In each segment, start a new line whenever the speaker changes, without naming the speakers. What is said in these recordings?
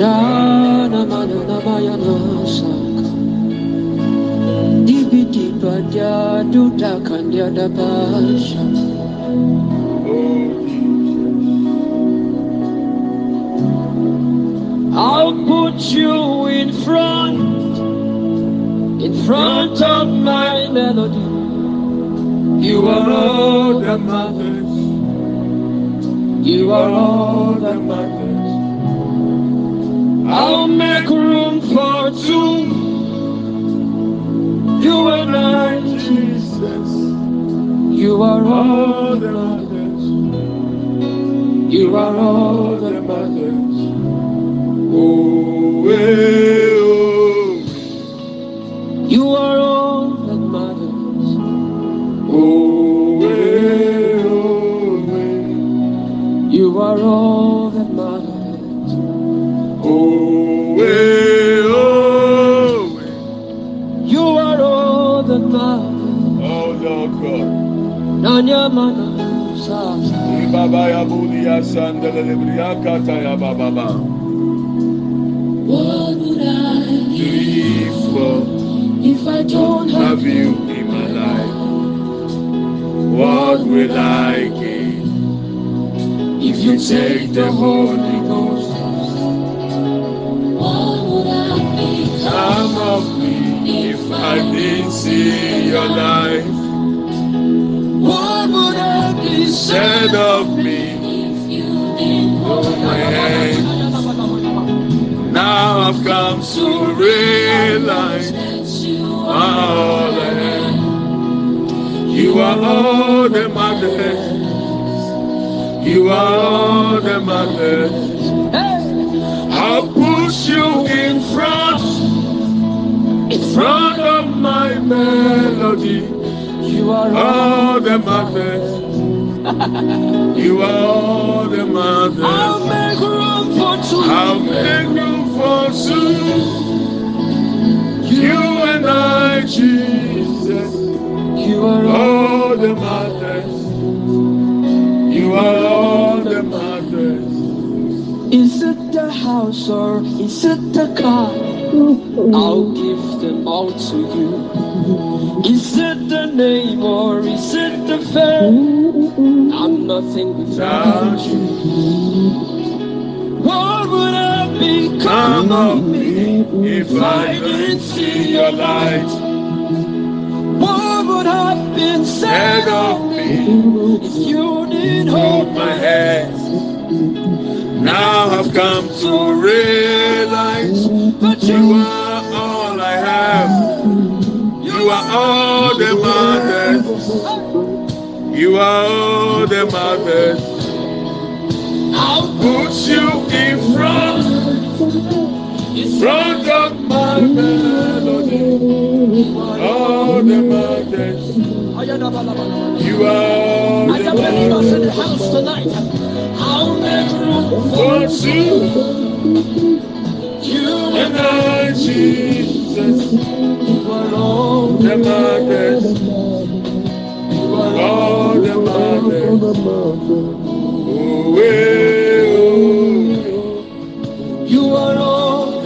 Shana manana mayana saka. Dibi diba dia duda da basha. I'll put you in front, in front of my melody. You are all that matters. You are all that matters. I'll make room for two. You and I, Jesus. You are all that matters. You are all that matters.
Oh, eh, Ibaba ya budi ya sandele bababa.
What would I
Three, four,
if I don't have
you in my life. What will I gain
If you take the Holy Ghost, what would I?
Of me if I didn't see your life? Said of me. Now I've come to realize
that you
all I. You are all that matters. You are all that matters. I'll push you in front, in front of my melody.
You are
All that matters. You are all that
I'll make room for two.
I'll make room for two. You and I, Jesus.
You are all.
the mothers. You are all that matters.
Is it the house or is it the car? I'll give them all to you. Is it the name or is it the fame? I'm nothing without you. What would I become of me
if I didn't see your light.
What would have been said of me if you didn't
hold my
hand?
Now I've come to realize
But
you are all I have. You are all that matters. You are all that matters.
I'll
Put you in front, in front of my melody. All the matters. You are that
can in the house tonight. I'll make room
For
for
you
you
and I, Jesus,
You are all
that matters. All that matters. Oh, eh, oh,
You are all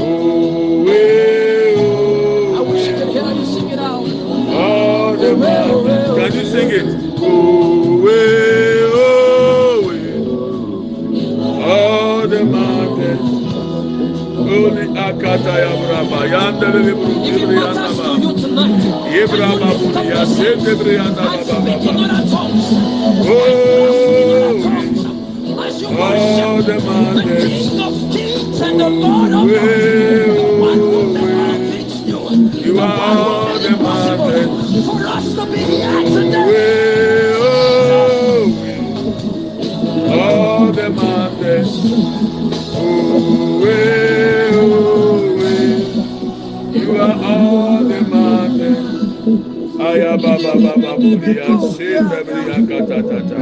oh, eh,
I
oh,
wish I could hear you sing it out.
that matters. Can you sing it? Oh, eh, oh, eh, all that matters. Holy akata ya braba, yandele le buru
If it matters to you tonight,
Yebra babu ya
sete brianda
baba. Oh, all the
madness. You
are the Oh, all the. Oh, Aya baba baba budia se bria kata tata.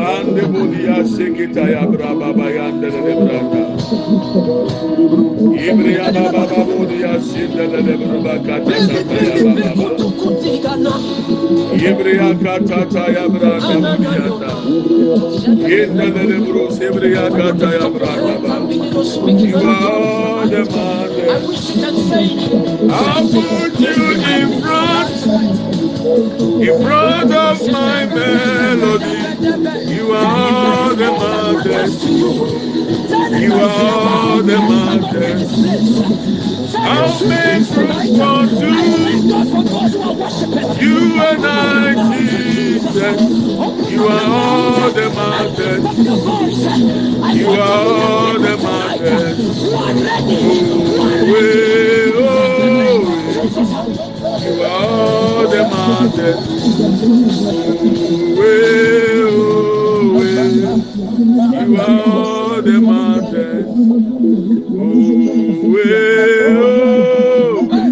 Ande budia se kita ya bra baba yande le branda. Ibria baba babu dia sinda le le bruba kata kata ya baba baba. Ibria kata kata ya bra babu dia ta. Inda le le bru sibria kata ya bra baba. You are the man. I put you in front, in front of my melody. You are the man. You are the mountain. I'll make for two. You and I, Jesus. You are all the mountain. You are all the mountain. Oh, oh, you are all the mountain. Oh, oh, you are the mountain. Oh, oh, oh, eh, oh eh.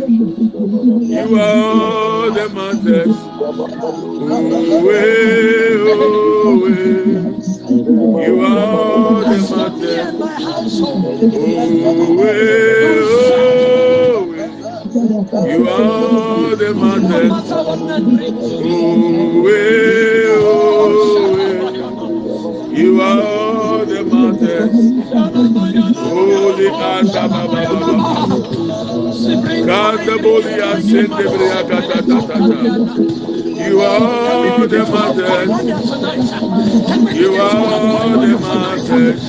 you are the mountains. Oh, eh, you are the mountains. Oh, you are the mountain. You are the mountain. You are the mountain.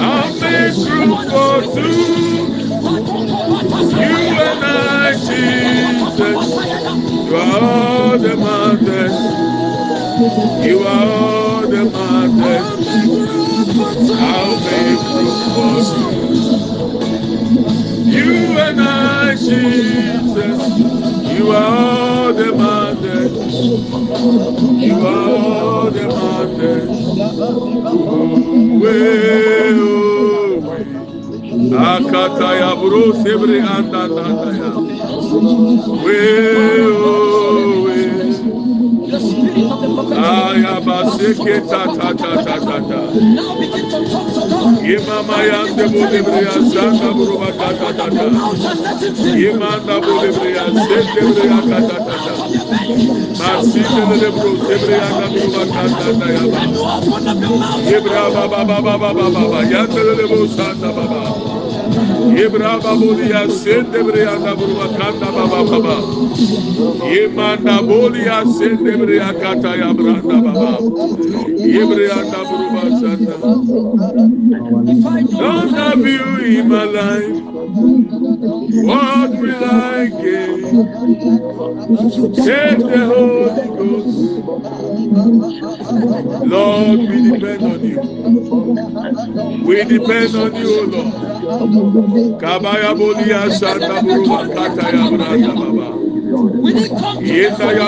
I'm make room for two. You and I, Jesus. You are the mountain. You are the mountain. I'll make room for you. You and I, Jesus, you are all demanded. You are all demanded. Akata ya bro sebre anda anda ya. Owe. Oh. Ayabaseke ta ta ta ta ta ta. Yemama ya de bolebre buruba ta ta ta ta. Yemanda bolebre ya zende ta ta ta ta. Masi de bro zebre ta buruba ta ta ta ya ba. Yebra ba ba ba ba ba ba ba ya de bro zanda ba ba. Yebraba bolia sendebrea da burbakanda baba baba. Yemanda bolia sendebrea kata ya branda baba. Yebrea da burba sanda. Don't have you in my life. What will I gain? Take the Holy Ghost. Lord, we depend on you. We depend on you, Lord. Kabaya bolia sanda buruba kata ya branda baba.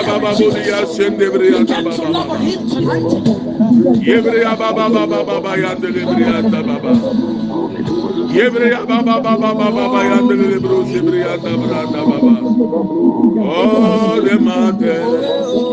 Baba bolia sende brianda baba. Yebre ya baba baba baba baba. Yebre ya baba baba baba baba yanda le bro brianda branda baba. Oh the mountain.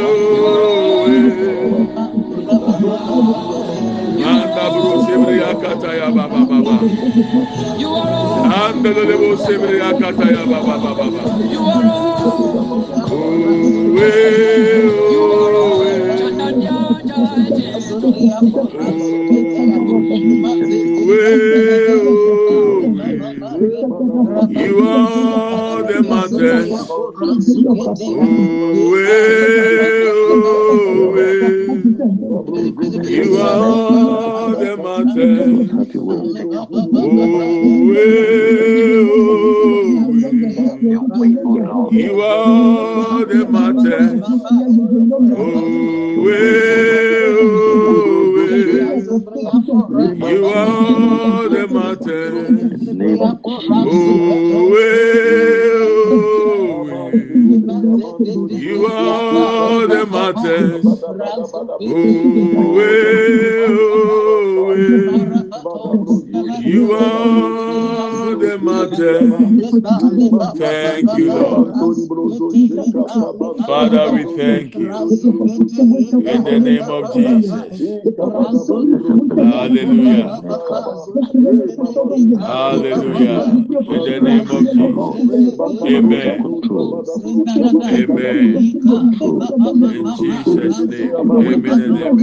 akata ya baba baba. Anda le bo sebre akata ya baba baba baba. You are the mountain. You Father, we thank you. In the name of Jesus. Hallelujah. Hallelujah. In the name of Jesus. Amen. Amen. In Jesus' name. Amen and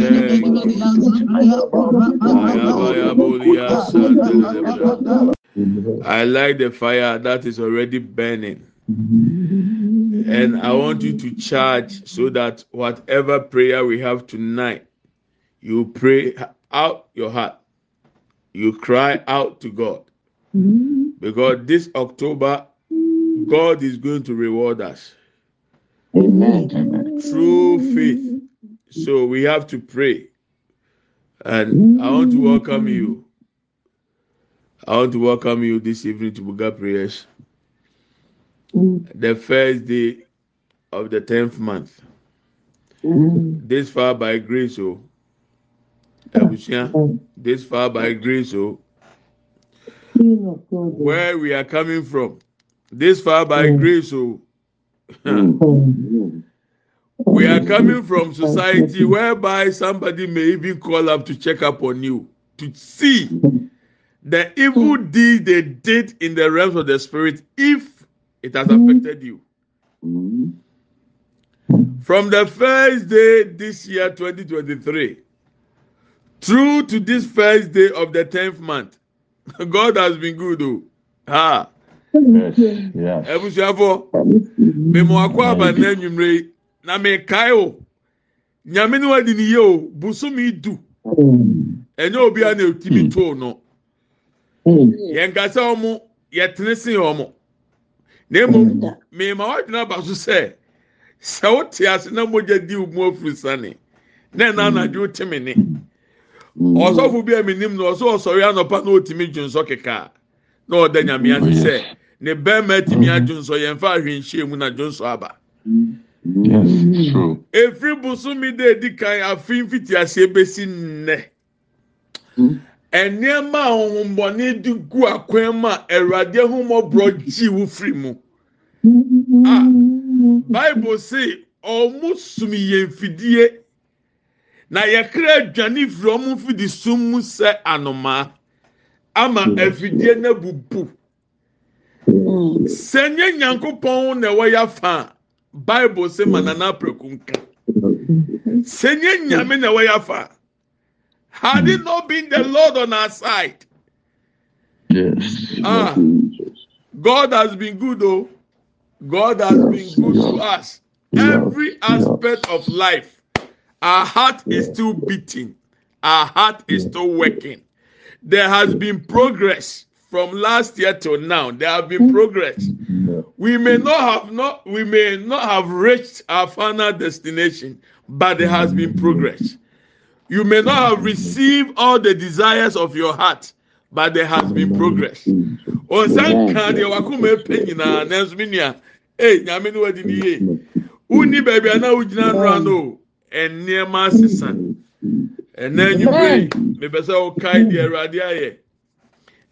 amen. I like the fire that is already burning. And I want you to charge so that whatever prayer we have tonight, you pray out your heart. You cry out to God. Because this October, God is going to reward us.
Amen.
Through faith. So we have to pray. And I want to welcome you. I want to welcome you this evening to Buga prayers. The first day of the tenth month. This far by grace, oh. Abusua, This far by grace, oh. Where we are coming from. This far by grace, oh. We are coming from society whereby somebody may even call up to check up on you to see the evil deed they did in the realms of the spirit if it has affected you. From the first day this year, 2023, through to this first day of the 10th month, God has been good. Oh. Ha. Ebusuafo, mmemme akɔ aba n'anwummerɛ yi, na mekae o, nyame ne wadi ne yie o, busumi du, ɛnyɛ obi a na etimi to no. Yɛn kasa wɔn, yɛtene sen wɔn. Na emu, mmemme wadwina aba so sɛ, sɛ wote ase na mogya di mu afiri sani, na ɛna anadwo wote me ne. Ɔsɔfo bi a mi nim na ɔsɔ ɔsɔre anɔpa na otimi dwo nsɔ keka, na ɔda nyame ase sɛ. ne bɛrima tumi adwo nsɔ yɛn fa ahwenhyia mu na dwo nsɔ aba. efiri busumi de edi kan afi mfiti ase besi nnɛ. Nneɛma a ahohombɔne de gu akwan mu a awurade ahomɔborɔ gyi wo firi mu. a bible say ɔmo sum yɛn fidie na yɛkra aduane firi ɔmo fidi sum mu sɛ anomaa ama afidie na bubu. sɛ nye nyankopɔn na ɛwɔ ya fa bible sɛ ma nana apɛku nka sɛ nye nyame na ɛwɔ ya fa had it not been the lord on our side.
Yes.
ah. God has been good oh. God has been good to us. Every aspect of life our heart is still beating. Our heart is still working. There has been progress from last year till now. There have been progress. We may not have not we may not have reached our final destination but there has been progress you may not have received all the desires of your heart but there has been progress. Ọ̀sán kan deɛ wakoma epɛ nyinaa nanso mi nua. Ee nyame ni wadi ni yie wuni baabi a na wogyina nnora no nneɛma asesa ɛnna enyimire mepɛ sɛ ɔkae deɛ awurade ayɛ.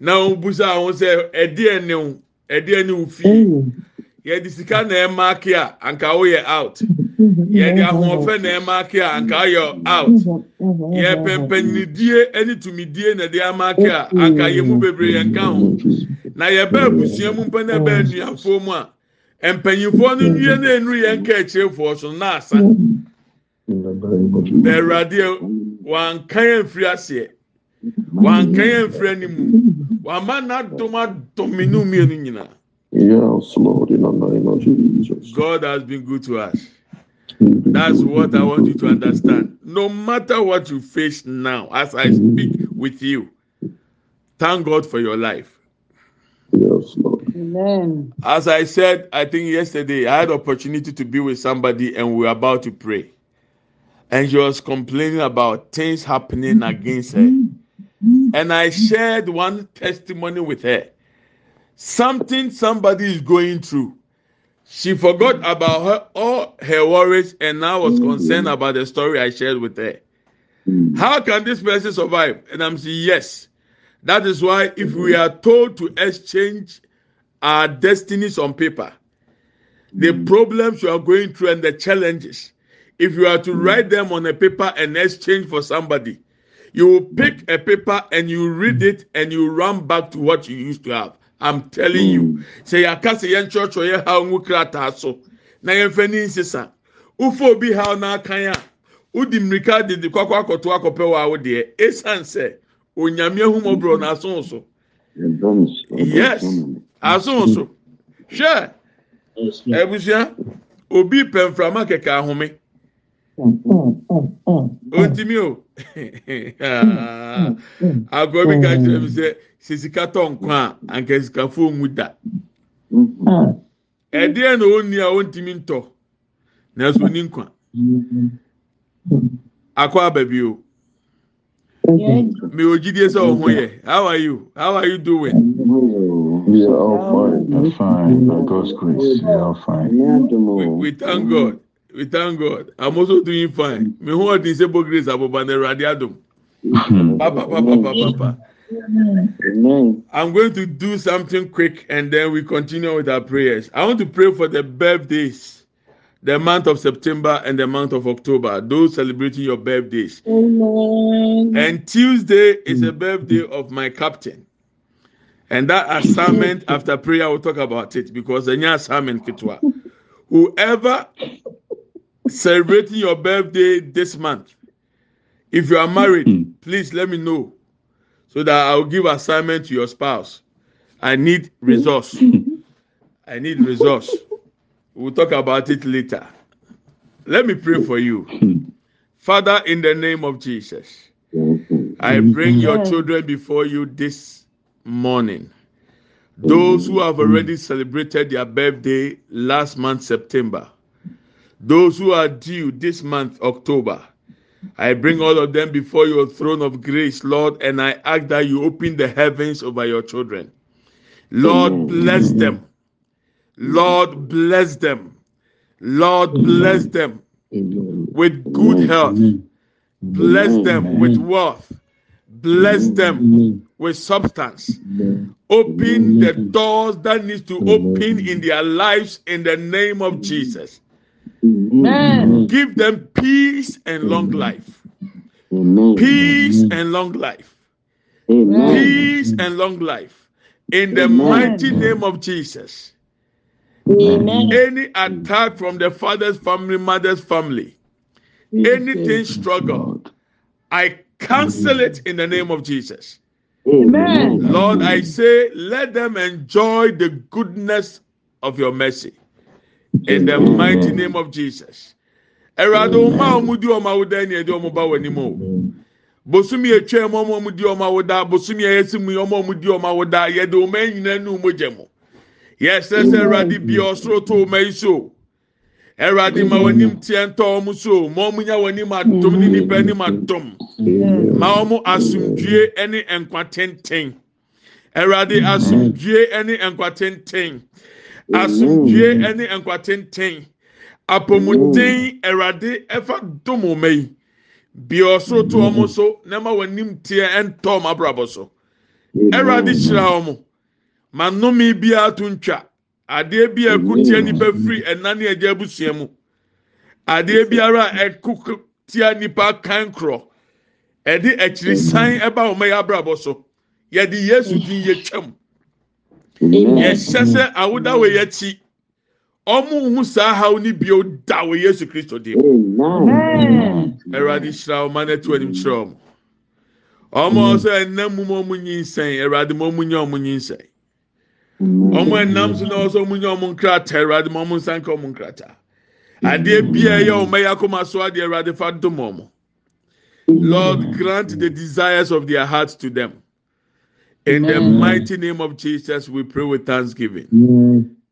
Na obusa ahun sɛ ɛdi ɛni o ɛdi ɛni o fi yɛde sika na ɛmaake a anka woyɛ out yɛde ahoɔfɛ na ɛmaake a anka woyɛ out. Yɛ pɛmpɛnidie ɛne tumidie na ɛde amaake a anka yɛ mu bebree yɛn ka ho na yɛbɛ abusua mu mpɛ na ɛbɛ nnuafoɔ mu a mpanyinfoɔ no nwie na enuru yɛn ka akyerɛfoɔ so na asa na awurade wanka yɛn firi aseɛ wanka yɛn firi anim wama n'adom adome ne mmienu nyinaa.
Yes, Lord, in the name of Jesus.
God has been good to us. That's what I want you to understand. No matter what you face now, as I speak with you, thank God for your life.
Yes, Lord.
Amen.
As I said, I think yesterday I had opportunity to be with somebody and we were about to pray. And she was complaining about things happening against her. And I shared one testimony with her. Something somebody is going through. She forgot about her all her worries and now was mm. concerned about the story I shared with her. Mm. How can this person survive? And I'm saying yes. That is why if we mm. are told to exchange our destinies on paper, the problems you are going through and the challenges, if you are to write them on a paper and exchange for somebody, you will pick a paper and you read it and you run back to what you used to have. I'm telling you. Say yaka sɛ yɛn kyerɛkyerɛ yɛ ha ngu krataa so na yɛn fɛ ni nsesa. Ufo obi ha n'akan a, udi mmirika de de kɔkɔ akɔto akɔpɛ wɔ awo deɛ. Esan sɛ onyame ahumɔborɔ n'aso so. Yes, aso so. Hwɛ, ebusua, obi pɛnframa kɛkɛ ahome. Ontimi o. Agorɔ bi ka kyerɛ mi sɛ sɛ sika tɔ nkwa a anka sikafo nwu da. Ɛdeɛ na onni a ontimi ntɔ na so ni nkwa. Akɔ aba bi o. Mi ò jíde sɛ ɔho yɛ. How are you? How are you doing?
We are all fine. We're fine. By God's grace, we are all fine.
We, we thank God. We thank God. I'm also doing fine. Me who are the same grace aboba na Awurade adom. Papa, papa, papa, papa. I'm going to do something quick and then we continue with our prayers. I want to pray for the birthdays, the month of September and the month of October, those celebrating your birthdays. Amen. And Tuesday is a birthday of my captain. And that assignment after prayer, we'll talk about it because any assignment, Kitwa. Whoever celebrating your birthday this month, if you are married, mm-hmm. please let me know so that I'll give assignment to your spouse. I need resource. I need resource. We'll talk about it later. Let me pray for you. Father, in the name of Jesus, I bring your children before you this morning. Those who have already celebrated their birthday last month, September. Those who are due this month, October. I bring all of them before your throne of grace, Lord, and I ask that you open the heavens over your children. Lord, bless them. Lord, bless them. Lord, bless them with good health. Bless them with wealth. Bless them with substance. Open the doors that need to open in their lives in the name of Jesus. Give them peace and long life. Peace and long life. Peace and long life. In the mighty name of Jesus. Any attack from the father's family, mother's family, anything struggle, I cancel it in the name of Jesus. Lord, I say, let them enjoy the goodness of your mercy. In the mighty name of Jesus. Ẹ̀rọ̀dọ̀ ọmọ àwọn ọmọdé ọmọ awúdá ẹni ẹ̀dí ọmọ bá ní mu. Bosumi etwa mu ọmọ ọmọdé ọmọ awúdá, bosumi ẹ̀yẹsí mu ọmọ ọmọdé ọmọ awúdá, yẹ̀dẹ̀ ọmọ ẹ̀yìn náà nù ọmọ jẹ mu. Yẹ sẹ́sẹ́ ẹ̀rọ̀dẹ̀ bí tó ọmọ yìí so. Ẹ̀rọ̀dẹ̀ ma wọ́n ní tiẹ̀ ntọ́ ọmọ so, mọ ọmọ nyà wọ́n ní ma dùm ní nípa ní ma dùm. Ma ọmọ asumdue ẹni nkwa tenten. Ẹ̀rọ̀dẹ̀ asumdue ẹni nkwa tenten. Asomdue ne nkwa tenten. Apɔmuden awurade ɛfa dom ɔma yi bia ɔsoro to ɔmo so na ma wɔnim teɛ ɛntɔ ɔmo abrabɔ so. Awurade hyira ɔmo ma nnome biara to ntwa adeɛ bi a ɛko tia nipa firi ɛna ne ɛgya abusua mu. Adeɛ biara a ɛko tia nipa kan korɔ ɛde akyirisan ɛba ɔmo yɛ abrabɔ so. Yɛde yesu din yɛ twam. Yɛhyɛ sɛ awoda wɔ yɛ akyi ɔmo hu saa haw ne bio da wɔ yesu kristo dim awurade hyira ɔma no atu anim kyerɛ ɔmo ɔmo ɔsɛ ɛnam mu ma ɔmo nyinsɛn awurade ma ɔmo nya ɔmo nyinsɛn ɔmo ɛnam so na ɔsɛ ɔmo nya ɔmo nkrataa awurade ma ɔmo nsan ka ɔmo nkrataa adeɛ bia ɛyɛ ɔmo ɛyɛ akoma so adeɛ awurade fa dom ɔmo lord grant the desires of their hearts to them. In the mighty name of Jesus, we pray with thanksgiving.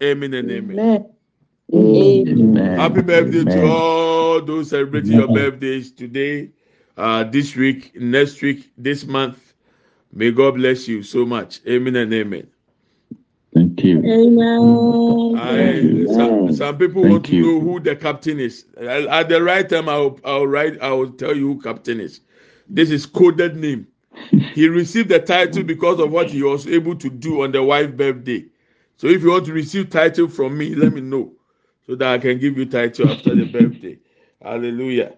Amen and amen.
Amen.
Happy birthday to
Amen.
all those celebrating your birthdays today, uh, this week, next week, this month. May God bless you so much. Amen and amen.
Thank Thank you.
I, some, some people
Thank
want to
you.
know who the captain is. At the right time, I'll, I'll write. I will tell you who captain is. This is coded name. He received the title because of what he was able to do on the wife's birthday. So if you want to receive title from me, let me know so that I can give you title after the birthday. Hallelujah.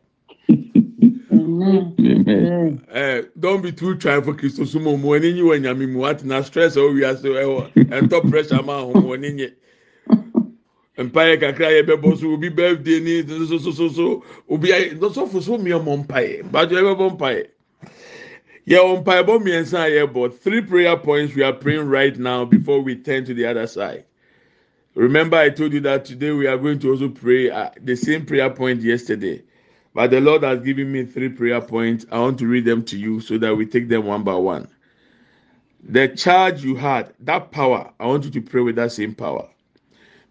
Amen.
Uh, don't be too trying for Christos mo mo ani nyi wanya mi mu what na stress o wi ase e wo ento pressure ma ho mo ani nye mpaye kakra ye bebo so obi birthday ni so so so so so obi ayi no so for so mi mo mpaye ba jo e bebo mpaye ye on mpaye bo mi ensa ye three prayer points we are praying right now before we turn to the other side remember i told you that today we are going to also pray uh, the same prayer point yesterday but the Lord has given me three prayer points. I want to read them to you so that we take them one by one. The charge you had, that power, I want you to pray with that same power.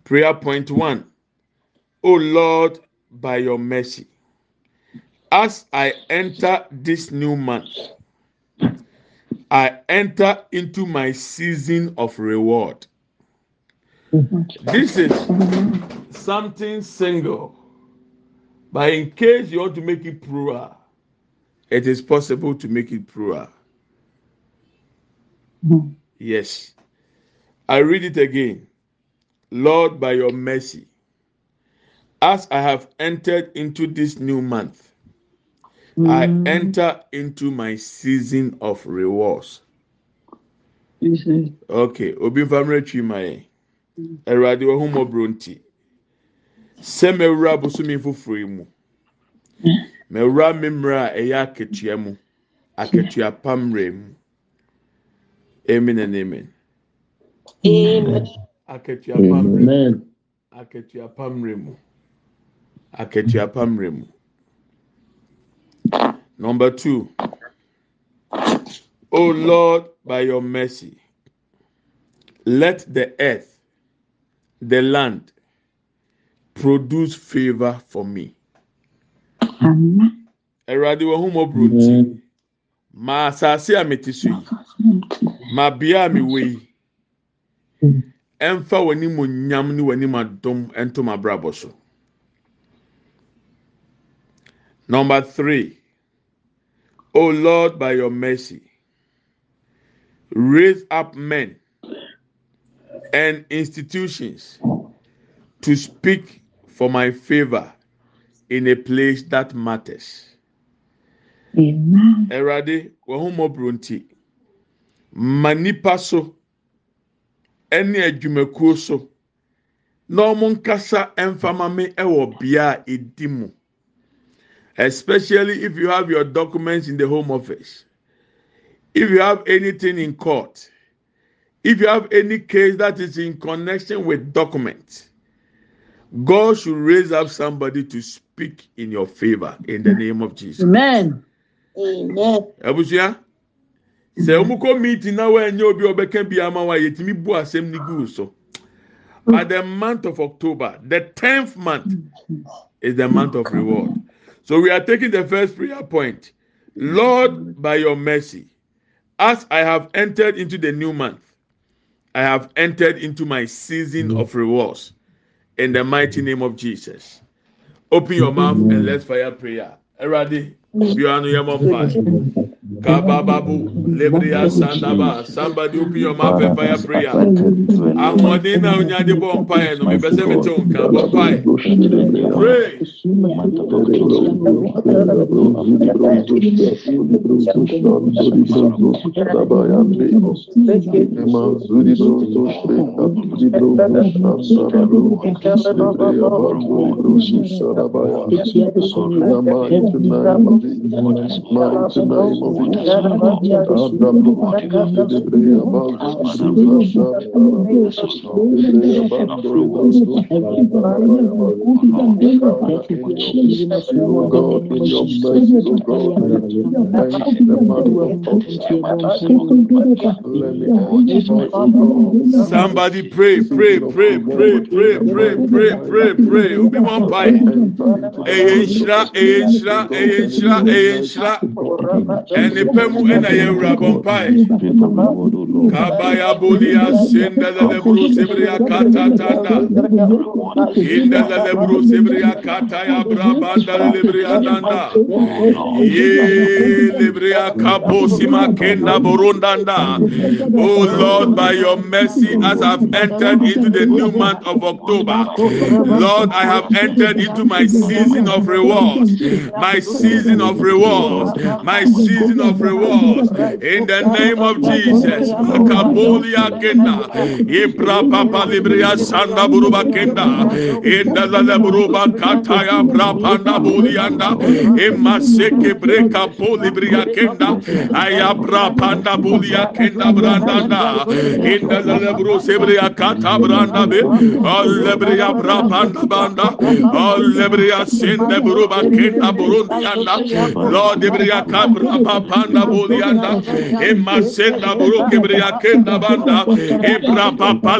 Prayer point one Oh Lord, by your mercy, as I enter this new month, I enter into my season of reward. This is something single. But in case you want to make it plural, it is possible to make it plural. Yes. I read it again. Lord, by your mercy, as I have entered into this new month, Mm. I enter into my season of rewards. Mm-hmm. Okay, obi nfamre twi ma yɛ. Mm. Awurade wɔ ho mmɔborɔ nti. Sɛ mɛwura abosomi foforɔ yi mu. Mɛwura mmemmere a ɛyɛ akatua mu. Akatua pamrɛ mu. Amen and amen. Akatua pamrɛ mu. Akatua pamrɛ mu. Akatua pamrɛ mu. Number two. O Lord, by your mercy, let the earth, the land, produce favor for me. Awurade wɔ ho mmɔborɔ nti, ma asase a mete so yi, ma bea a mewɔ yi, ɛmfa w'anim onyam ne w'anim adom so. Number three, O Lord, by your mercy, raise up men and institutions to speak for my favor in a place that matters. Awurade, wɔn ho mmɔborɔ nti, ma nipa so ɛne adwumakuo so na wɔn nkasa mfama me ɛwɔ bea a edi mu. Especially if you have your documents in the home office, if you have anything in court, if you have any case that is in connection with documents, God should raise up somebody to speak in your favor in the name of Jesus.
Amen.
Abusua, sɛ wɔn kɔ meeting na wɔnyɛ obi a ɔbɛka bi ama wa yɛtumi bu asɛm ni gu so. But the month of October, the tenth month, mm-hmm. is the month of reward. So we are taking the first prayer point. Lord, by your mercy, as I have entered into the new month, I have entered into my season mm-hmm. of rewards. In the mighty name of Jesus. Open your mouth and mm-hmm. let's fire prayer. Eradi, you are no Kabababu, Lebria Sandaba. Somebody open your mouth and fire prayer. Ahoɔden na onyade bɔ mpaeɛ no mepɛ sɛ mete wo nka bɔ mpaeɛ. Pray.
God, in your mercy, O God, thank the month of
Somebody pray, pray, pray, pray, pray, pray, pray, pray, pray. Obi bɔ mpaeɛ. Ɛyɛ nhyira, ɛyɛ nhyira, ɛyɛ nhyira, ɛyɛ nhyira. Nipa mu ɛna yɛ mpae kabaya bolia sendele bro sebria kata tanda. Indele bro sebria kata ya braba ndele lebria danda. Ye lebria kapo sima kenda oh lord by your mercy as i've entered into the new month of october lord i have entered into my season of rewards. My season of rewards. My season of rewards. In the name of jesus. Kabolia kenda. Ibra papa libria sanda buruba kenda. Inda la buruba kataya brapanda bulianda emaseke breka polibria kenda. Aya brapanda bulia kenda brandanda inda la buru sebria kata branda be. Olebria brapanda banda. Olebria sende buruba kenda burundianda lord ebria kabra panda bulianda emasenda buru kebria kenda banda.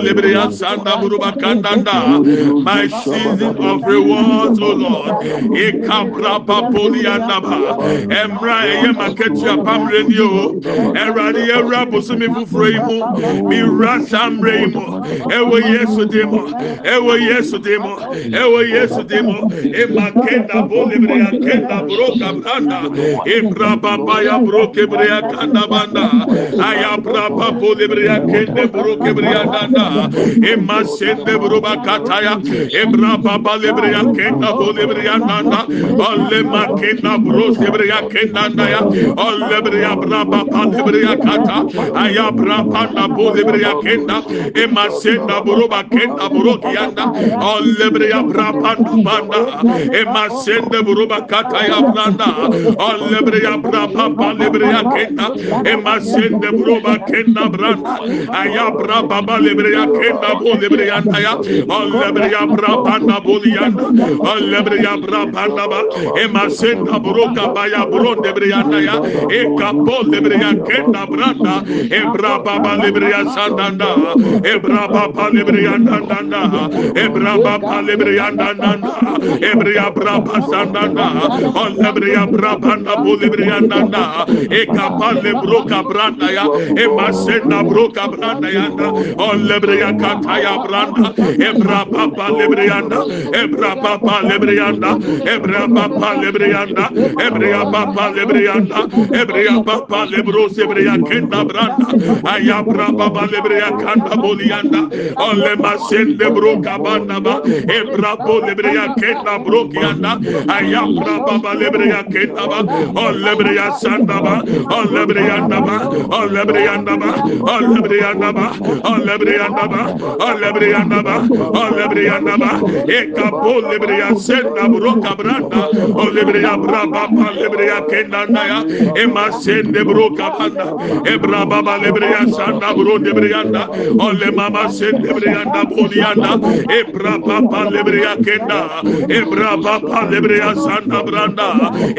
Lebria sanda buruba kandanda my season of rewards o lord. Ekabra papolianda ba emra eye maketi apamre ni o erade ewra bosumi fufuro mi ra samre yi mu ewo yesu de mu ewo yesu de mu ewo yesu de mu ema kenda bo lebria kenda bro kabranda ebra papa ya bro kebria kanda banda. Aya bra papa lebria kende bro kebria danda. Ema sende bro bakataya ebra papa lebria kenda bo lebria danda olle makenda bro lebria kenda danda ya olle lebria bra papa lebria kata. Aya bra panda bo lebria kenda. Ema senda bro bakenda bro kianda olle lebria bra panda banda ema sende bro bakataya blanda olle lebria bra papa lebria kenda ema sende bro bakenda branda aya bra papa lebria kenda bo lebria ya olebria brapanda bolianda olebria brapanda ba emasenda broka baya bronde brianda ya e kapo lebria kenda branda e braba ba lebria sandanda e braba ba lebria sandanda e braba ba lebria sandanda e bria braba sandanda olebria brapanda bolebria sandanda e kapa lebroka branda ya e masenda broka branda ya olebria kataya branda ebra papa lebrianda ebra papa lebrianda ebra papa lebrianda ebra papa lebrianda ebra papa lebro sebria kenda branda. Aya bra papa lebria kanda bolianda ole masende bro kabanda ba ebra po lebria kenda bro kianda aya bra papa lebria kenda ba ole lebria sanda ba ole lebrianda ba ole lebrianda ba ole lebrianda ba ole lebrianda ba ole lebrianda ba olebrianda ba ekapo lebria senda broka branda olebria braba pa lebria kenda na ya ema sende broka banda ebra baba lebria sanda bro debrianda ole mama sende brianda bolianda ebra papa lebria kenda ebra papa lebria sanda branda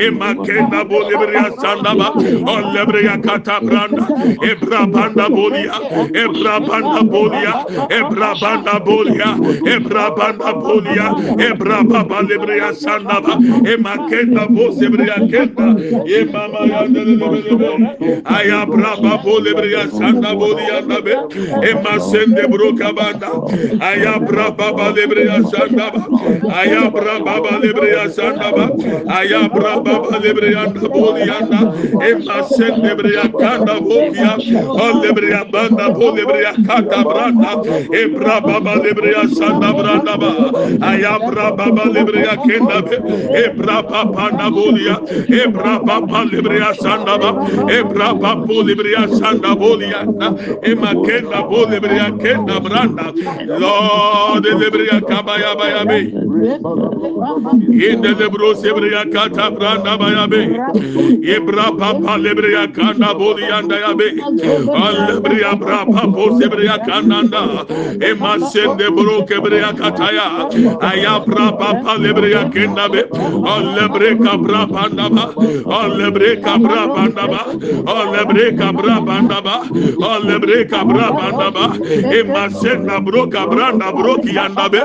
ema kenda bo lebria sanda Braba, Olebrea Catabranda, Ebra Banda Bolia, Ebra Banda Bolia, Ebra Banda Bolia, Ebra Banda Bolia, Ebra Baba Lebrea Sandaba, Emakenda Bosebrea Kenda, Emama Yandelebe, Ayabra Babo Lebrea Sanda Bolia Nabe, Emasende Brocabanda, Ayabra Baba Lebrea Sandaba, Ayabra Baba Lebrea Sandaba, Ayabra Baba Lebrea Bolia. Ema sen debreya kanda bobia. O debreya banda bo debreya kanda branda. Ebra baba debreya sanda branda ba. Ayabra baba debreya kenda be. Ebra baba na bolia. Ebra baba debreya sanda ba. Ebra baba debreya sanda bolia. Ema kenda bo debreya kenda branda. Lord debreya kabaya baya be. Inde lebro sebria kata branda baya be ebra papa lebria kanda bolia nda ya be lebria bra papa sebria kananda ema sende bro kebria kataya ayabra papa lebria kenda be olebre kabra panda ba olebre kabra panda ba olebre kabra panda ba olebre kabra panda ba ema senda bro kabra na bro ki anda be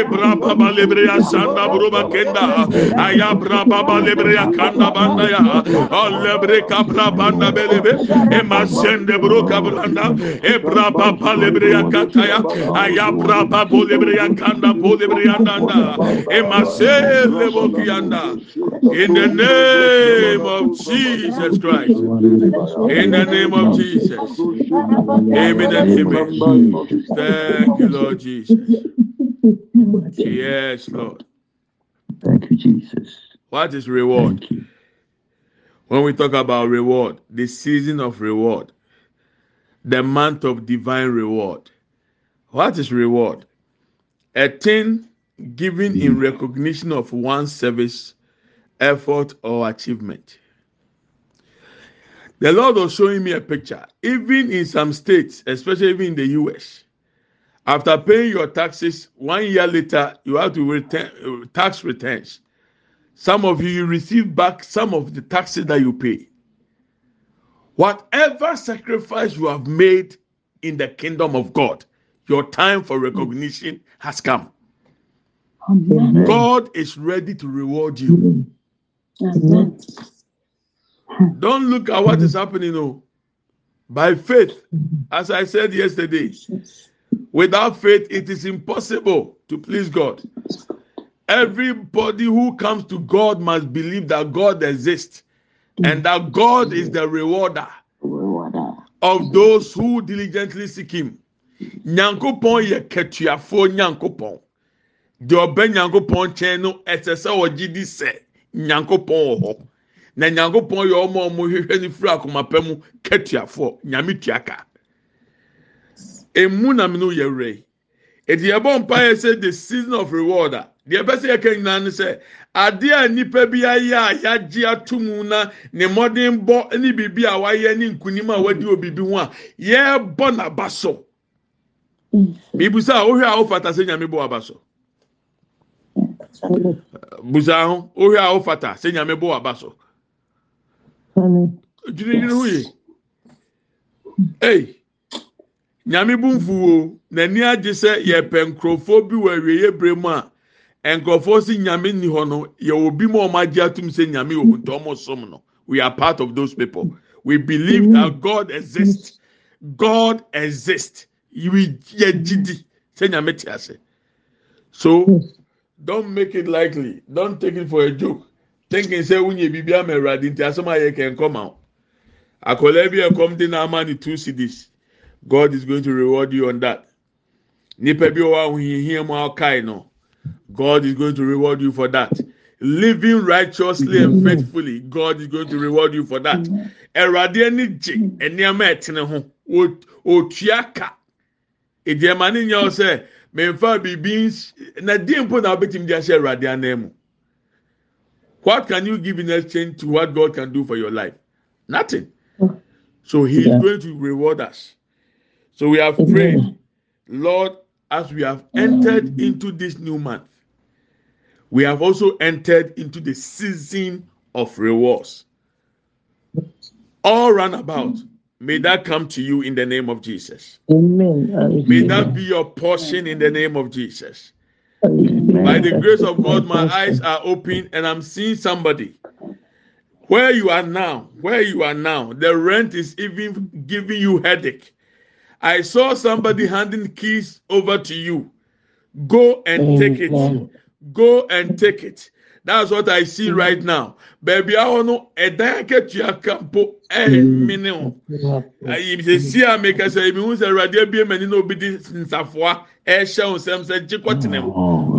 ebra papa lebreya sanda buruba kenda. Ayabra baba lebreya kanda banda ya alebre kabra banda belebe. Emasende buru kabranda ebra baba lebreya kataya. Ayabra baba lebreya kanda bo lebreya danda emasele bokiyanda in the name of Jesus Christ. In the name of Jesus. Amen and amen. Thank you Lord Jesus. Yes, Lord.
Thank you, Jesus.
What is reward? When we talk about reward, the season of reward, the month of divine reward. What is reward? A thing given in recognition of one's service, effort, or achievement. The Lord was showing me a picture. Even in some states, especially even in the US, after paying your taxes, one year later, you have to return uh, tax returns. Some of you, you receive back some of the taxes that you pay. Whatever sacrifice you have made in the kingdom of God, your time for recognition has come. Amen. God is ready to reward you. Amen. Don't look at what is happening. No. By faith, as I said yesterday, Without faith, it is impossible to please God. Everybody who comes to God must believe that God exists and that God is the rewarder of those who diligently seek Him. Nyankopɔn yɛ kɛtuafoɔ nyankopɔn. Deɛ ɔbɛ nyankopɔn nkyɛn no ɛsɛ sɛ ɔgye di sɛ nyankopɔn wɔ hɔ. Na nyankopɔn yɛ ɔmo a ɔmo hwehwɛ ne firi akoma pɛ mu kɛtuafoɔ nyame tuaka. Emu na mene yɛ werɛ eti yɛbɔ mpa yɛ sɛ the season of reward a. Deɛ ɛbɛ sɛ yɛka nyinaa no sɛ adeɛ a nipa bi ayɛ a yagye ato mu na ne mmɔden bɔ ne biribi a wayɛ ne nkunim a wadi obibi ho a yɛbɔ n'aba so. Bibusa a ohwɛ a wofata sɛ nyame bɔ aba so. Busa ho ohwɛ a wofata sɛ nyame bɔ aba so. Dwirigyiri ho yie ei. Nyame bu mfuo. N'ani agye sɛ yɛpɛ nkurɔfoɔ bi wɔ awieɛ bere mu a nkurɔfoɔ si nyame ni hɔ no yɛwɔ bi mu a wɔn agye atum sɛ nyame wɔ nti wɔn som no. We are part of those people. We believe that God exists. God exists. We yɛ gidi sɛ nyame te ase. So don't make it likely don't take it for a joke. Thinking say wunye bibi ama awurade nti asɛm a yɛ kɛn kɔma akɔlaa bi ɛkɔm de na ama ne two cedis. God is going to reward you on that. Nipa bi wa ohihia mu akai no. God is going to reward you for that. Living righteously and faithfully, God is going to reward you for that. Ẹwurade ani gye nneɛma ɛtene ho otua ka. Ediɛma ne nyɛ sɛ mmefa biribi na mpo na wobɛtumi de ahyɛ Ẹwurade anan mu. What can you give in exchange to what God can do for your life? Nothing. Oh. So He is going to reward us. So we have prayed, Lord, as we have entered into this new month, we have also entered into the season of rewards. All run about. May that come to you in the name of Jesus. Amen. May that be your portion in the name of Jesus. Amen. By the grace of God, my eyes are open and I'm seeing somebody. Where you are now, where you are now, the rent is even giving you headache. I saw somebody handing keys over to you. Go and take it. Go and take it. That's what I see right now. Baby, I want to ɛdan akatua kampo ɛmini o. Ayi sisi a meka sɛ ebi hu sɛ ɛwurade abie mɛni na obi di nsafoa ɛhyɛ nsɛm sɛ gye kɔtena mu.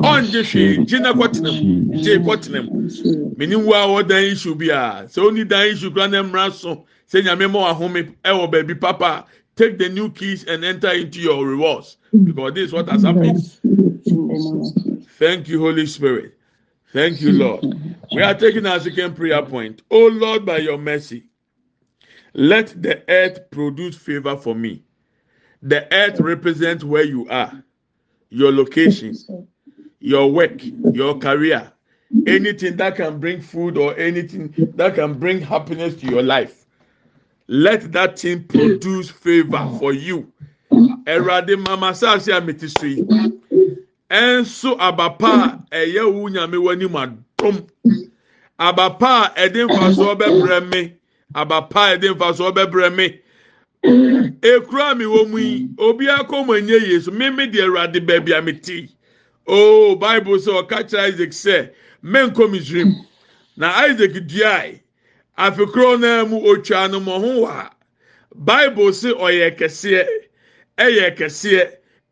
Ɔngye hwee gye na kɔtena mu gye kɔtena mu. Mini wu a wɔdan isu bi a sɛ oni dan isu kura na mmira so sɛ nyame ma wahome ɛwɔ eh, baabi papa take the new keys and enter into your rewards because this is what has happened. Thank you, Holy Spirit. Thank you, Lord. We are taking our second prayer point. Oh Lord, by your mercy, let the earth produce favor for me. The earth represents where you are, your location, your work, your career, anything that can bring food or anything that can bring happiness to your life let that thing produce favor for you. Ẹ̀rọ̀adé mama sáàsì àmìtí so yìí. ɛnso abapa a ɛyɛ wo nyame w'anim adom abapa a ɛde mfasoɔ bɛbrɛ me abapa a ɛde mfasoɔ bɛbrɛ me ekura mi. Wɔ mu yi obi akɔ mu enye yie so mímí deɛ ɛwurade baabi a bible sɛ ɔka kyerɛ isaac sɛ mɛnkɔ misrim na isaac duae afikoro naa mu otwa no mo ho wa. Bible sɛ ɔyɛ kɛseɛ ɛyɛ kɛseɛ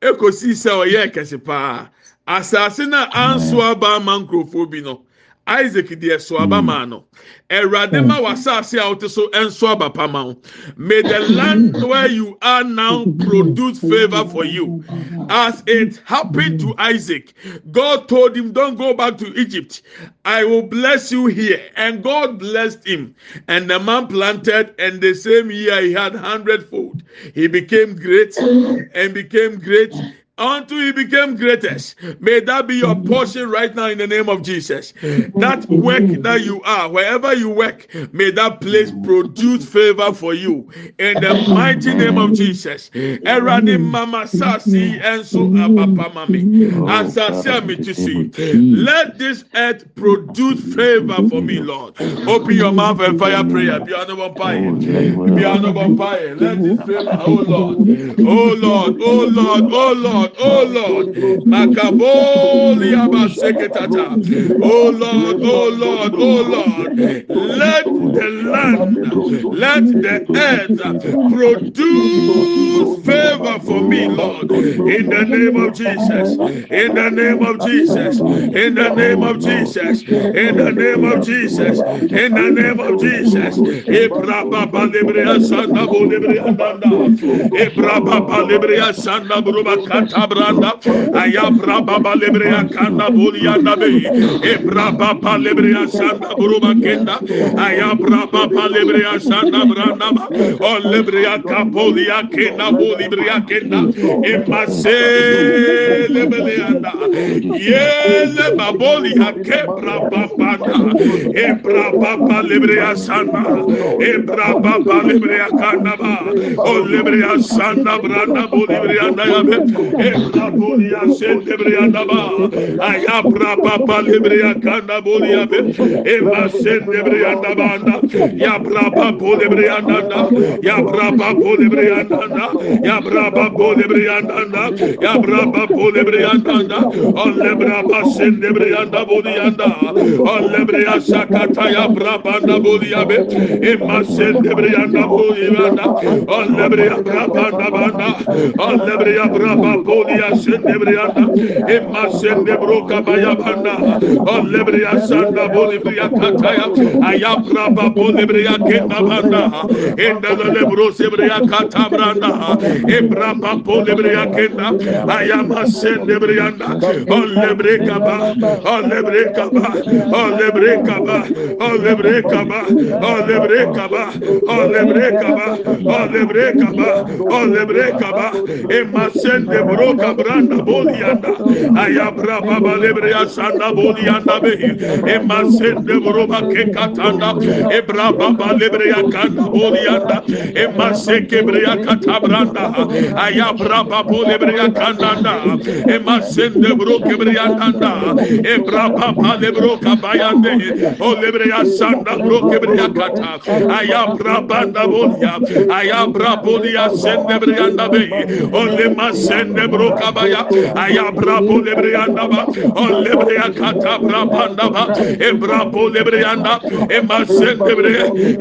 ekosi sɛ ɔyɛ kɛse paa asase na anso aba ama nkurɔfoɔ bi no isaac deɛ so hmm. aba maa no. Erade ma hmm. wasase a wote so enso abapama May the land hmm. where you are now produce favor for you. As it happened to Isaac, God told him, Don't go back to Egypt. I will bless you here. And God blessed him. And the man planted, and the same year he had hundredfold. He became great and became great until he became greatest. May that be your portion right now in the name of Jesus. That work that you are, wherever you work, may that place produce favor for you in the mighty name of Jesus. Erani mama sasi enso abapa mami asasi amitisi. Let this earth produce favor for me, Lord. Open your mouth and fire prayer. Be honorable fire. Be honorable fire. Let this favor, oh Lord, oh Lord, oh Lord, oh Lord. Lord, oh Lord, Makaboli Abaseketata, oh Lord, oh Lord, oh Lord, let the land, let the earth produce favor for me, Lord, in the name of Jesus, in the name of Jesus, in the name of Jesus, in the name of Jesus, in the name of Jesus, Ibrahim Balibria Santa Bolibria Danda, Ibrahim Balibria Santa Brubakata. sabranda ayabra baba lebreya kanda bolia nabe ebra baba lebreya sanda buruma kenda ayabra baba lebreya sanda branda o lebreya kapolia kenda bolibreya kenda epase lebreanda yele babolia kebra baba ebra baba lebreya sanda ebra baba lebreya kanda ba o lebreya sanda branda bolibreya nabe Ekabulia sendebria daba. Ayabra papa lebria kanda bolia be. Ema sendebria daba. Yabra papa lebria daba. Yabra papa lebria daba. Yabra papa lebria daba. Yabra papa lebria daba. Olebra papa sendebria dabolia da. Olebria sakata yabra papa bolia be. Ema sendebria dabolia da. Olebria papa daba. Olebria papa Olle bria braba Polia Sendebrianda, Emma Sendebroka Bayabanda, Olebria Sanda Bolibria Kataya, Ayabraba Bolibria Kenda Banda, Enda Lebro Sebria Katabranda, Ebraba Bolibria Kenda, Ayama Sendebrianda, Olebreka Ba, Olebreka Ba, Olebreka Ba, Olebreka Ba, Olebreka Ba, Olebreka Ba, Olebreka Ba, Olebreka Ba, Emma Sendebroka broka branda bolianda ayabra baba lebreya sanda bolianda be. Emasende broba ke katanda ebra baba lebreya kanda bolianda emaseke breya katabranda ayabra baba lebreya kanda emasende broke breya kanda ebra baba lebroka bayande o lebreya sanda broke breya kata ayabra banda bolia ayabra bolia sende breya be. O lebro kabaya ayabra bu lebre yanda ba o lebre yakata bra ba ebra bu lebre yanda emasen lebre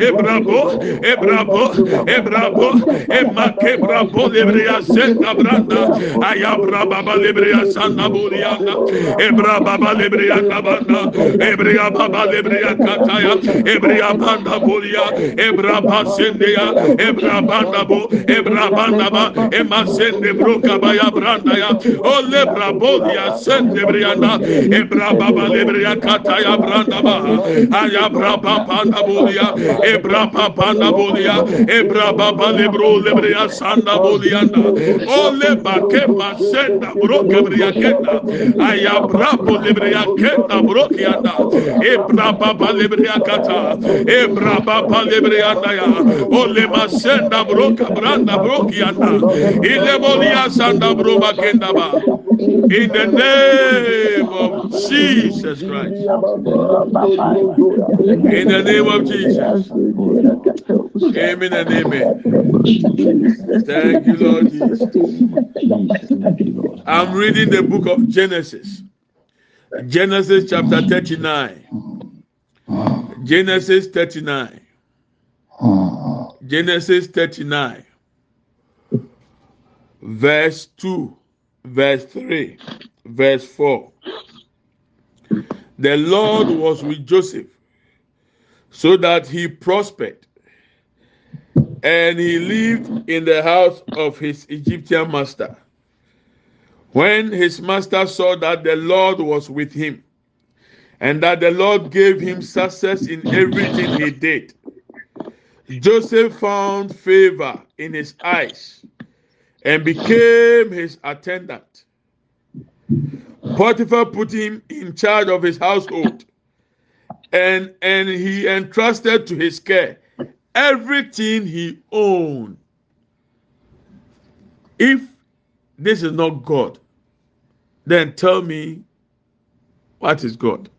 ebra bu ebra bu ebra bu emake bra bu lebre yasen kabranda ayabra baba lebre yasan da bu yanda ebra baba lebre yanda banda ebre baba lebre yakata ya ebre banda bu ya ebra basen de ya ebra banda bu ebra banda ba emasen de bro kabaya branda ya. O lebra bodi ya sende brianda. E braba ba lebria kata ya branda ba. Aya braba panda bodia e braba panda bodia e braba ba lebro lebria sanda bodianda o leba ke ba senda bro ke kenda. Aya brabo lebria kenda bro kianda e braba ba lebria kata. E braba ba lebria ya. O leba senda bro ka bro kianda ile bodia sanda bro kendaba. In the name of Jesus Christ. In the name of Jesus. Amen and amen. Thank you, Lord Jesus. I'm reading the book of Genesis. Genesis chapter 39. Genesis 39. Genesis 39. Verse 2, verse 3, verse 4. The Lord was with Joseph so that he prospered and he lived in the house of his Egyptian master. When his master saw that the Lord was with him, and that the Lord gave him success in everything he did, Joseph found favor in his eyes and became his attendant. Potiphar put him in charge of his household, and, and he entrusted to his care everything he owned. If this is not God, then tell me what is God?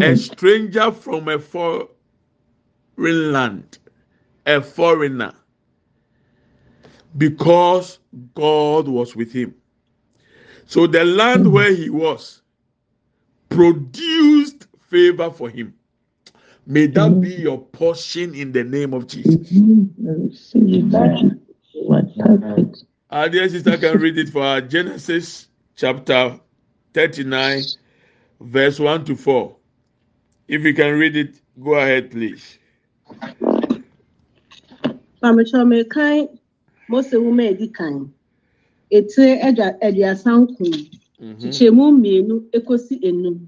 A hmm. stranger from a foreign land, a foreigner, because God was with him. So the land where he was produced favor for him. May that be your portion in the name of Jesus. Our dear sister can read it for our Genesis chapter 39, verse 1 to 4. If you can read it, go ahead, please.
Mose nwoma edi kan. Etire aduasa nkron kyekyɛmu mmienu ekosi enum.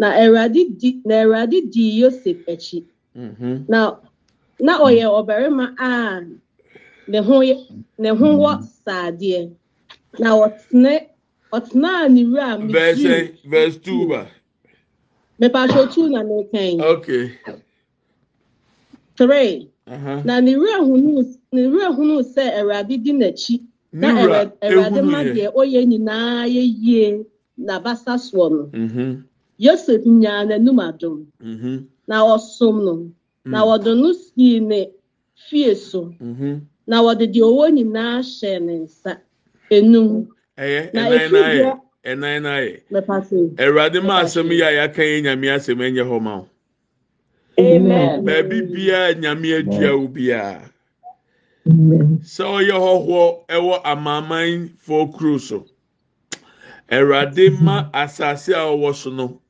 Na Awurade di na Awurade di Yosef akyi. Na na ɔyɛ ɔbarima a ne ho yɛ ne ho wɔ saadeɛ. Na ɔtena ɔtenaa ne wura
Verse,
Misiri.
Verse 2. ba.
mepatro tu na mekan.
Okay.
three. Na ne wura hunu ne wura hunu sɛ awurade di n'akyi. Na Awurade- ma
ehunu
deɛ ɔyɛ nyinaa yɛ yie n'abasa soɔ no. Yosef nyaa n'anum na ɔsom no. Na wɔde no sii ne fie so. Na wɔde deɛ ɔwɔ nyinaa hyɛɛ ne nsa. Enum. Na efi deɛ-
ɛnan na yɛ.
mɛpa so
Awurade ma
Mepatro.
asɛm yi a yɛaka yɛ nyame asɛm ɛnyɛ hɔ ma wo.
Amen
Baabi biara nyame adua wo biara. Sɛ ɔyɛ hɔhoɔ ɛwɔ amaamanfoɔ kuro so. Awurade ma asase a ɔwɔ so no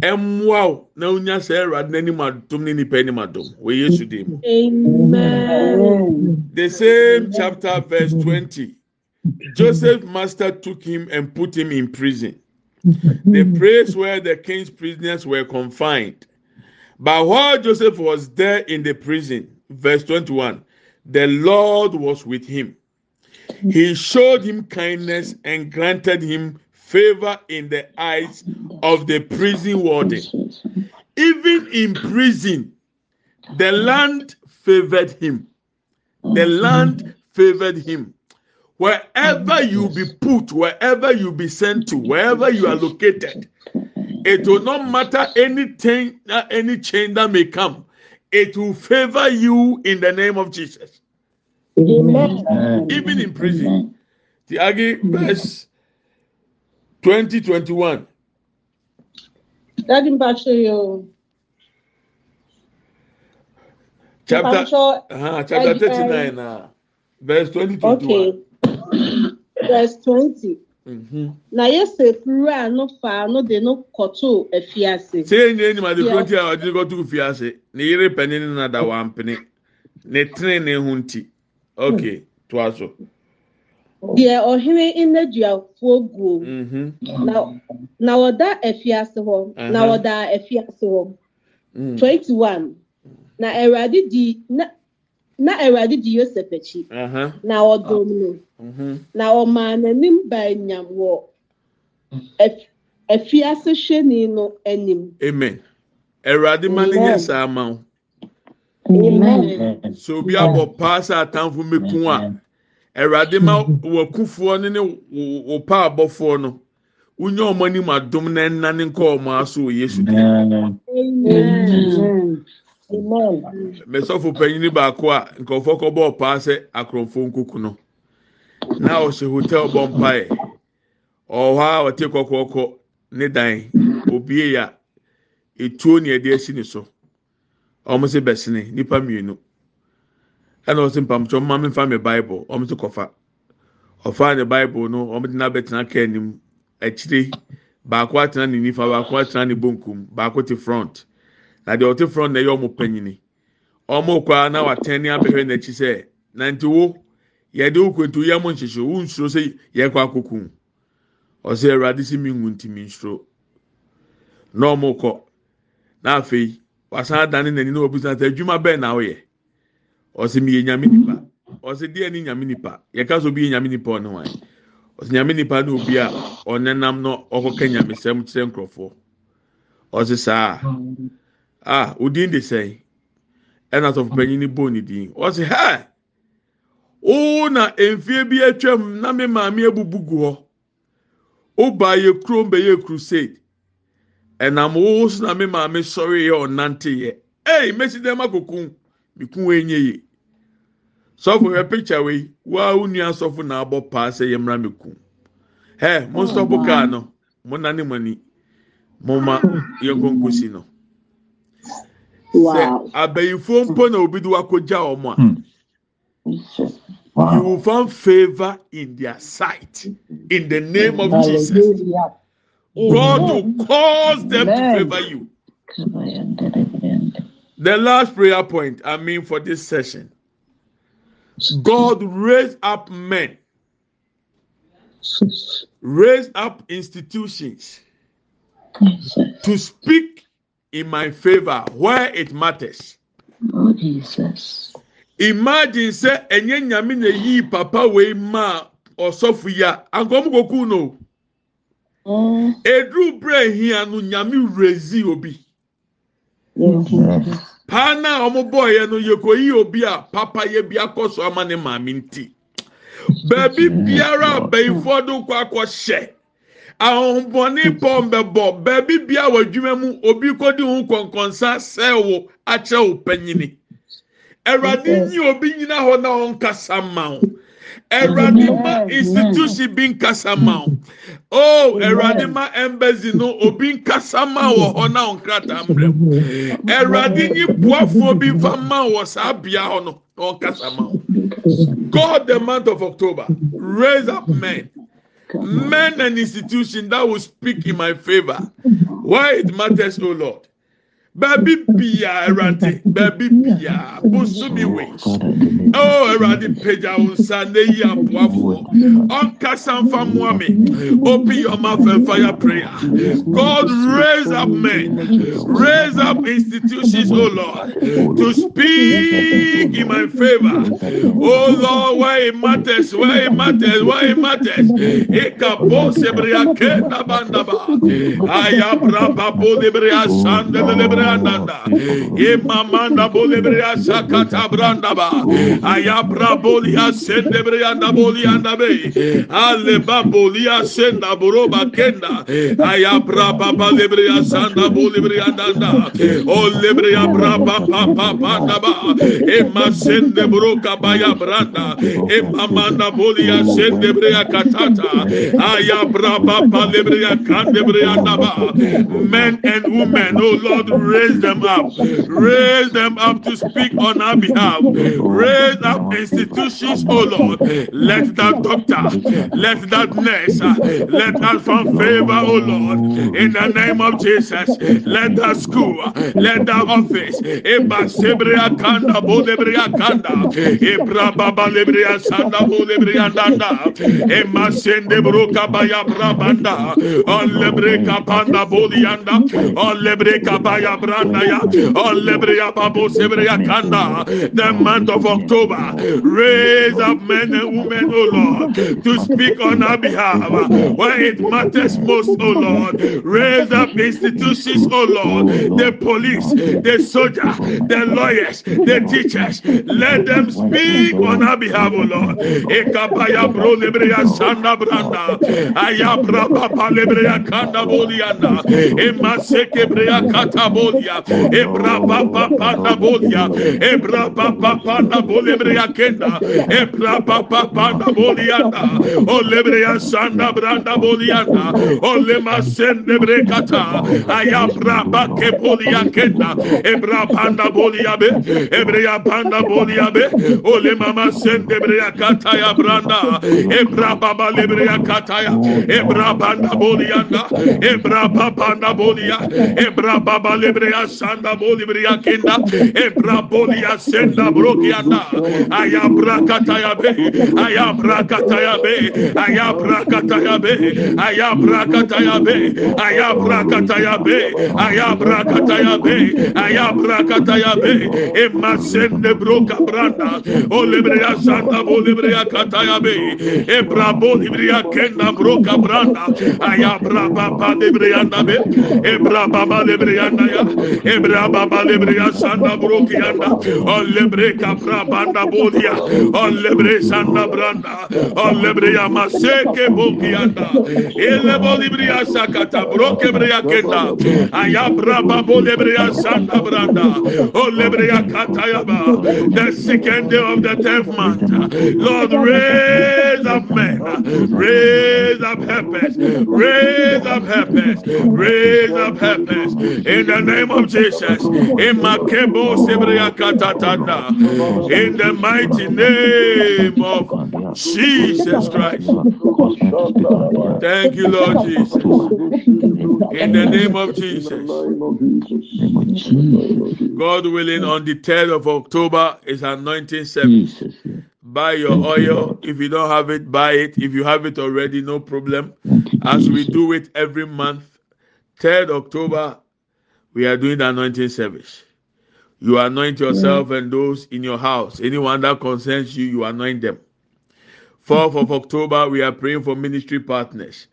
ɛmmoa wo na wonya sɛ Awurade n'anim adom ne nipa anim adom wɔ Yesu dim mu.
amen
The same chapter, verse 20. joseph master took him and put him in prison. The place where the king's prisoners were confined. But while Joseph was there in the prison, verse 21, the Lord was with him. He showed him kindness and granted him favor in the eyes of the prison warden. Even in prison, the land favored him. The land favored him. Wherever you be put, wherever you be sent to, wherever you are located, it will not matter anything that any change that may come. It will favor you in the name of Jesus. Amen. Even in prison. The Agi verse
2021. 20,
chapter, uh, chapter 39, uh, verse 20, 21.
Okay. verse 20.
Mhm.
na yɛsɛ kuru a no fa no de no kɔto afiase.
sèé nyɛ enyim
adi
kuro ti a ɔdi kɔto fiase ne yere panyin na da wampene ne tene ne ho nti. Ok hmm. to a so.
deɛ ɔhene nneduafoɔ guo
mhm.
na na wɔda afiase hɔ. Na wɔda afiase hɔ.
Hmm.
Twenty one na awurade di na. Na awurade di yosef akyi.
Aha,
na ɔdɔm no.
Mhm.
na ɔmaa n'anim baa nyam wɔ af- afiase hwɛni no anim.
Amen. Awurade ma ne nyɛ
Amen.
saa ma wo.
Amen.
Sɛ obi abɔ paa sɛ atamfo mɛku a awurade ma wakufoɔ ne ne wo pa abɔfoɔ no wonye ɔmo anim adom na ɛnane nkɔ ɔmo aso wɔ yesu mesɔfo panyin baako a nkurɔfoɔ kɔbɔ ɔpaa sɛ akorɔmfoɔ nkuku no. Na ɔhyɛ hotel bɔ mpaeɛ. Ɔwɔ hɔ a ɔte kɔkɔɔkɔ ne dan. Obie ya etuo ne ɛde asi ne so. Ɔmo sɛ bɛsene nipa mmienu. Ɛna ɔsɛ mpampkyɛ ɔmo maame nfa mi baibul ɔmo sɛ kɔfa. Ɔfa ne baibul no ɔmo de n'abɛtena kaa anim. Akyire baako atena ne nifa baako atena ne bonkum baako te front. Na deɛ ɔte front na ɛyɛ ɔmo panyini. Ɔmo kɔ na watɛn ne abɛhwɛ n'akyi sɛ nantewo yɛde okwentu yɛ mo nhyehyɛ wo nsoro sɛ yɛkɔ akoko ɔsɛ awurade si mi ngu nti mi nsoro na ɔmo kɔ. Na afei wasan adane n'ani na obusa sɛ adwuma bɛn na ɔyɛ ɔsɛ mi yɛ nyame nipa ɔsɛ deɛ ni nyame nipa yɛka so bi yɛ nyame nipa ɔne wɔn ɔsɛ nyame nipa ne obi a ɔnenam no ɔkɔka nyamesɛm kyerɛ nkurɔfoɔ. Ɔsɛ saa a odin de sɛn ɛna sɔfo panyin bɔ ne din ɔsɛ hɛ oo na mfie bi atwam na me maame abubu gu hɔ. Ɔbaa yɛ kurom bɛyɛ crusade. Ɛnam oo so na me maame sɔre yɛ ɔnante yɛ ɛy mesi dɛm akoko mikun wɔ enye yie sɔfo yɛ picture wei. Waa wo nua sɔfo na abɔ paa sɛ yɛ mmra mi kun hɛ mo sɔfo kaa no mo nane mo ani. Mo ma yɛ nkonkosi no. Sɛ abɛyifoɔ mpo na obi de wakɔgya wɔn a hmm. you will find favour in their sight. In the name of jesus. God will cause them to favour you. The last prayer point i mean for this session. God raise up men. Raise up institutions to speak in my favor where it matters.
Oh, Jesus.
Imagine say enye nyame na yi papa wei ma ɔsɔfo yi a ankɔm koku no. Eduru brɛ hia no nyame rezi obi. Paa na ɔmo bɔɔyɛ no yɛkɔyi obi a papa yɛ bi akɔ so ama ne maame nti. Baabi biara abɛyifoɔ do kɔ akɔhyɛ. Ahombɔne pɔn bɛbɔ baabi bia wɔ adwuma mu obi kɔdi ho nkɔnkɔnsa sɛɛwo akyerɛ wo panyini awurade nyi obi nyina hɔ na ɔnkasa ma wo awurade ma institution bi nkasa ma wo o awurade ma embassy no obi nkasa ma wɔ hɔ na ɔnkrata mmerɛ mu. Awurade nyi boafoɔ bi fa ma wɔ saa bea hɔ no ɔnkasa ma wo god the month of october raise up men men and institutions that will speak in my favor. Why it matters, oh Lord. Baby bia erante, baby bia busumi wings. Oh erante peja unsa ne yi abuafo. Onka sanfa muame. Open your mouth and fire prayer. God raise up men, raise up institutions, oh Lord, to speak in my favor. Oh Lord, why it matters, why it matters, why it matters. Ekapo sebria kenda bandaba. Ayabra papo brandanda imamanda bolebria sakata brandaba. Ayabra bolia sende brianda bolianda be. Ale babolia senda boroba kenda. Ayabra baba lebria sanda bolebria danda o lebria braba papa bandaba ema sende broka baya branda. Imamanda bolia sende bria katata. Ayabra baba lebria kande brianda ba. Men and women oh lord raise them up. Raise them up to speak on our behalf. Raise up institutions, oh Lord. Let that doctor, let that nurse, let us find favor, oh Lord. In the name of Jesus, let that school, let that office, Eba Sebria Kanda, Bolebria Kanda, Ebra Baba Lebria Sanda, Bolebria Danda, Ema Sende Broka Baya Brabanda, on Lebreka Panda Bolianda, on Lebreka Baya branda ya olebreya babo sebreya kanda. The month of October raise up men and women oh Lord to speak on our behalf. Where it matters most oh Lord raise up institutions oh Lord. The police the soldier the lawyers the teachers let them speak on our behalf oh Lord. Ekapaya bro lebreya sanda branda. Ayabra papa lebreya kanda bolianda emaseke breya kata bolia, ebra papa panda bolia, ebra papa panda bolebrea kenda, ebra papa panda bolianda, olebrea sanda branda bolianda, olema sende brekata, ayabra bake bolia kenda, ebra panda bolia be, ebrea panda bolia be, olemama sende brea kata ya branda, ebra baba lebrea kata ya, ebra panda bolianda, ebra papa panda bolia, ebra baba Ebrea Sanda Bolibria Kenda, Ebrabolia Senda Brokiana, Ayabra Katayabe, Ayabra Katayabe, Ayabra Katayabe, Ayabra Katayabe, Ayabra Katayabe, Ayabra Katayabe, Ayabra Katayabe, Emma Sende Broka Branda, Olibria Sanda Bolibria Katayabe, Ebrabolibria Kenda Broka Branda, Ayabra Baba Debrianda, Ebrababa Debrianda. Ebra baba lebreya sanda broki yanda o lebre kapra banda bodia o lebre sanda branda o lebreya maseke boki yanda ele bolibreya sakata broke breya kenda ayabra baba lebreya sanda branda o lebreya katayaba the second day of the tenth month. Lord raise up men raise up helpers raise up helpers raise up helpers in the name of Jesus. In Makebo Sebrea Katatanda. In the mighty name of Jesus Christ. Thank you, Lord Jesus. In the name of Jesus. God willing, on the 3rd of October is anointing service. Buy your oil. If you don't have it, buy it. If you have it already, no problem. As we do it every month, 3rd October, we are doing the anointing service. You anoint yourself and those in your house. Anyone that concerns you, you anoint them. 4th of October, we are praying for ministry partners.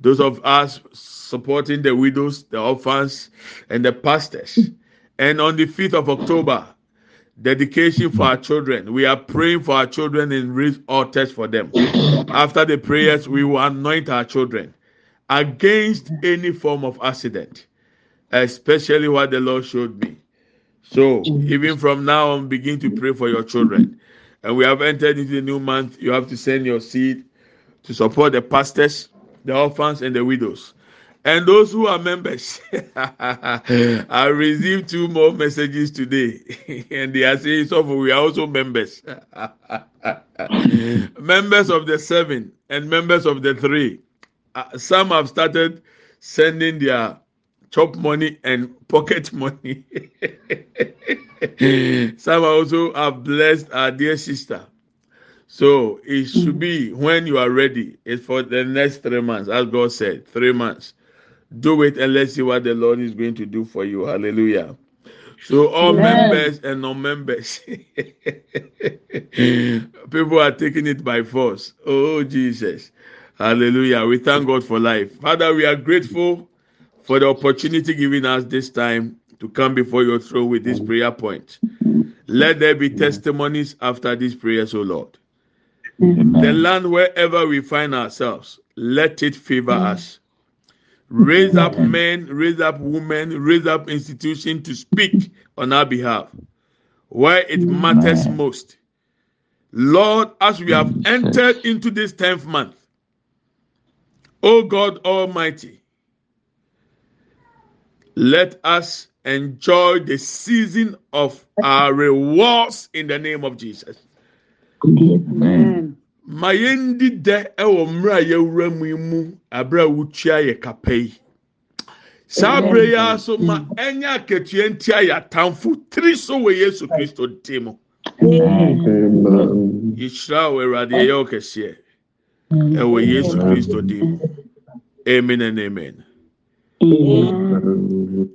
Those of us supporting the widows, the orphans, and the pastors. And on the 5th of October, dedication for our children. We are praying for our children and raise altars for them. After the prayers, we will anoint our children against any form of accident, especially what the Lord showed me. So even from now on, begin to pray for your children. And we have entered into the new month. You have to send your seed to support the pastors, the orphans, and the widows. And those who are members, I received two more messages today, and they are saying, "So we are also members, members of the seven and members of the three. Uh, some have started sending their chop money and pocket money. some also have blessed our dear sister. So it should be when you are ready. It's for the next three months, as God said, three months. Do it and let's see what the Lord is going to do for you. Hallelujah. So all
Amen.
members and non-members, people are taking it by force. Oh Jesus, Hallelujah! We thank God for life, Father. We are grateful for the opportunity given us this time to come before your throne with this prayer point. Let there be testimonies after these prayers, O Lord. The land wherever we find ourselves, let it favor us. Raise up men, raise up women, raise up institutions to speak on our behalf where it matters most. Lord, as we have entered into this 10th month, O God Almighty, let us enjoy the season of our rewards in the name of Jesus.
Amen.
Ma yɛndi dɛ ɛwɔ mmerɛ a yɛwura mu yi mu abere a wotua yɛ kapa yi. Saa abere yi ara so ma ɛnyɛ akatua ntia yɛ atamfo tiri so wɔ yesu kristo dim mu. Yɛhyira wɔ awurade yɛyɛ wo kɛseɛ. Ɛwɔ yesu kristo dim mu. Amen and amen.
Amen.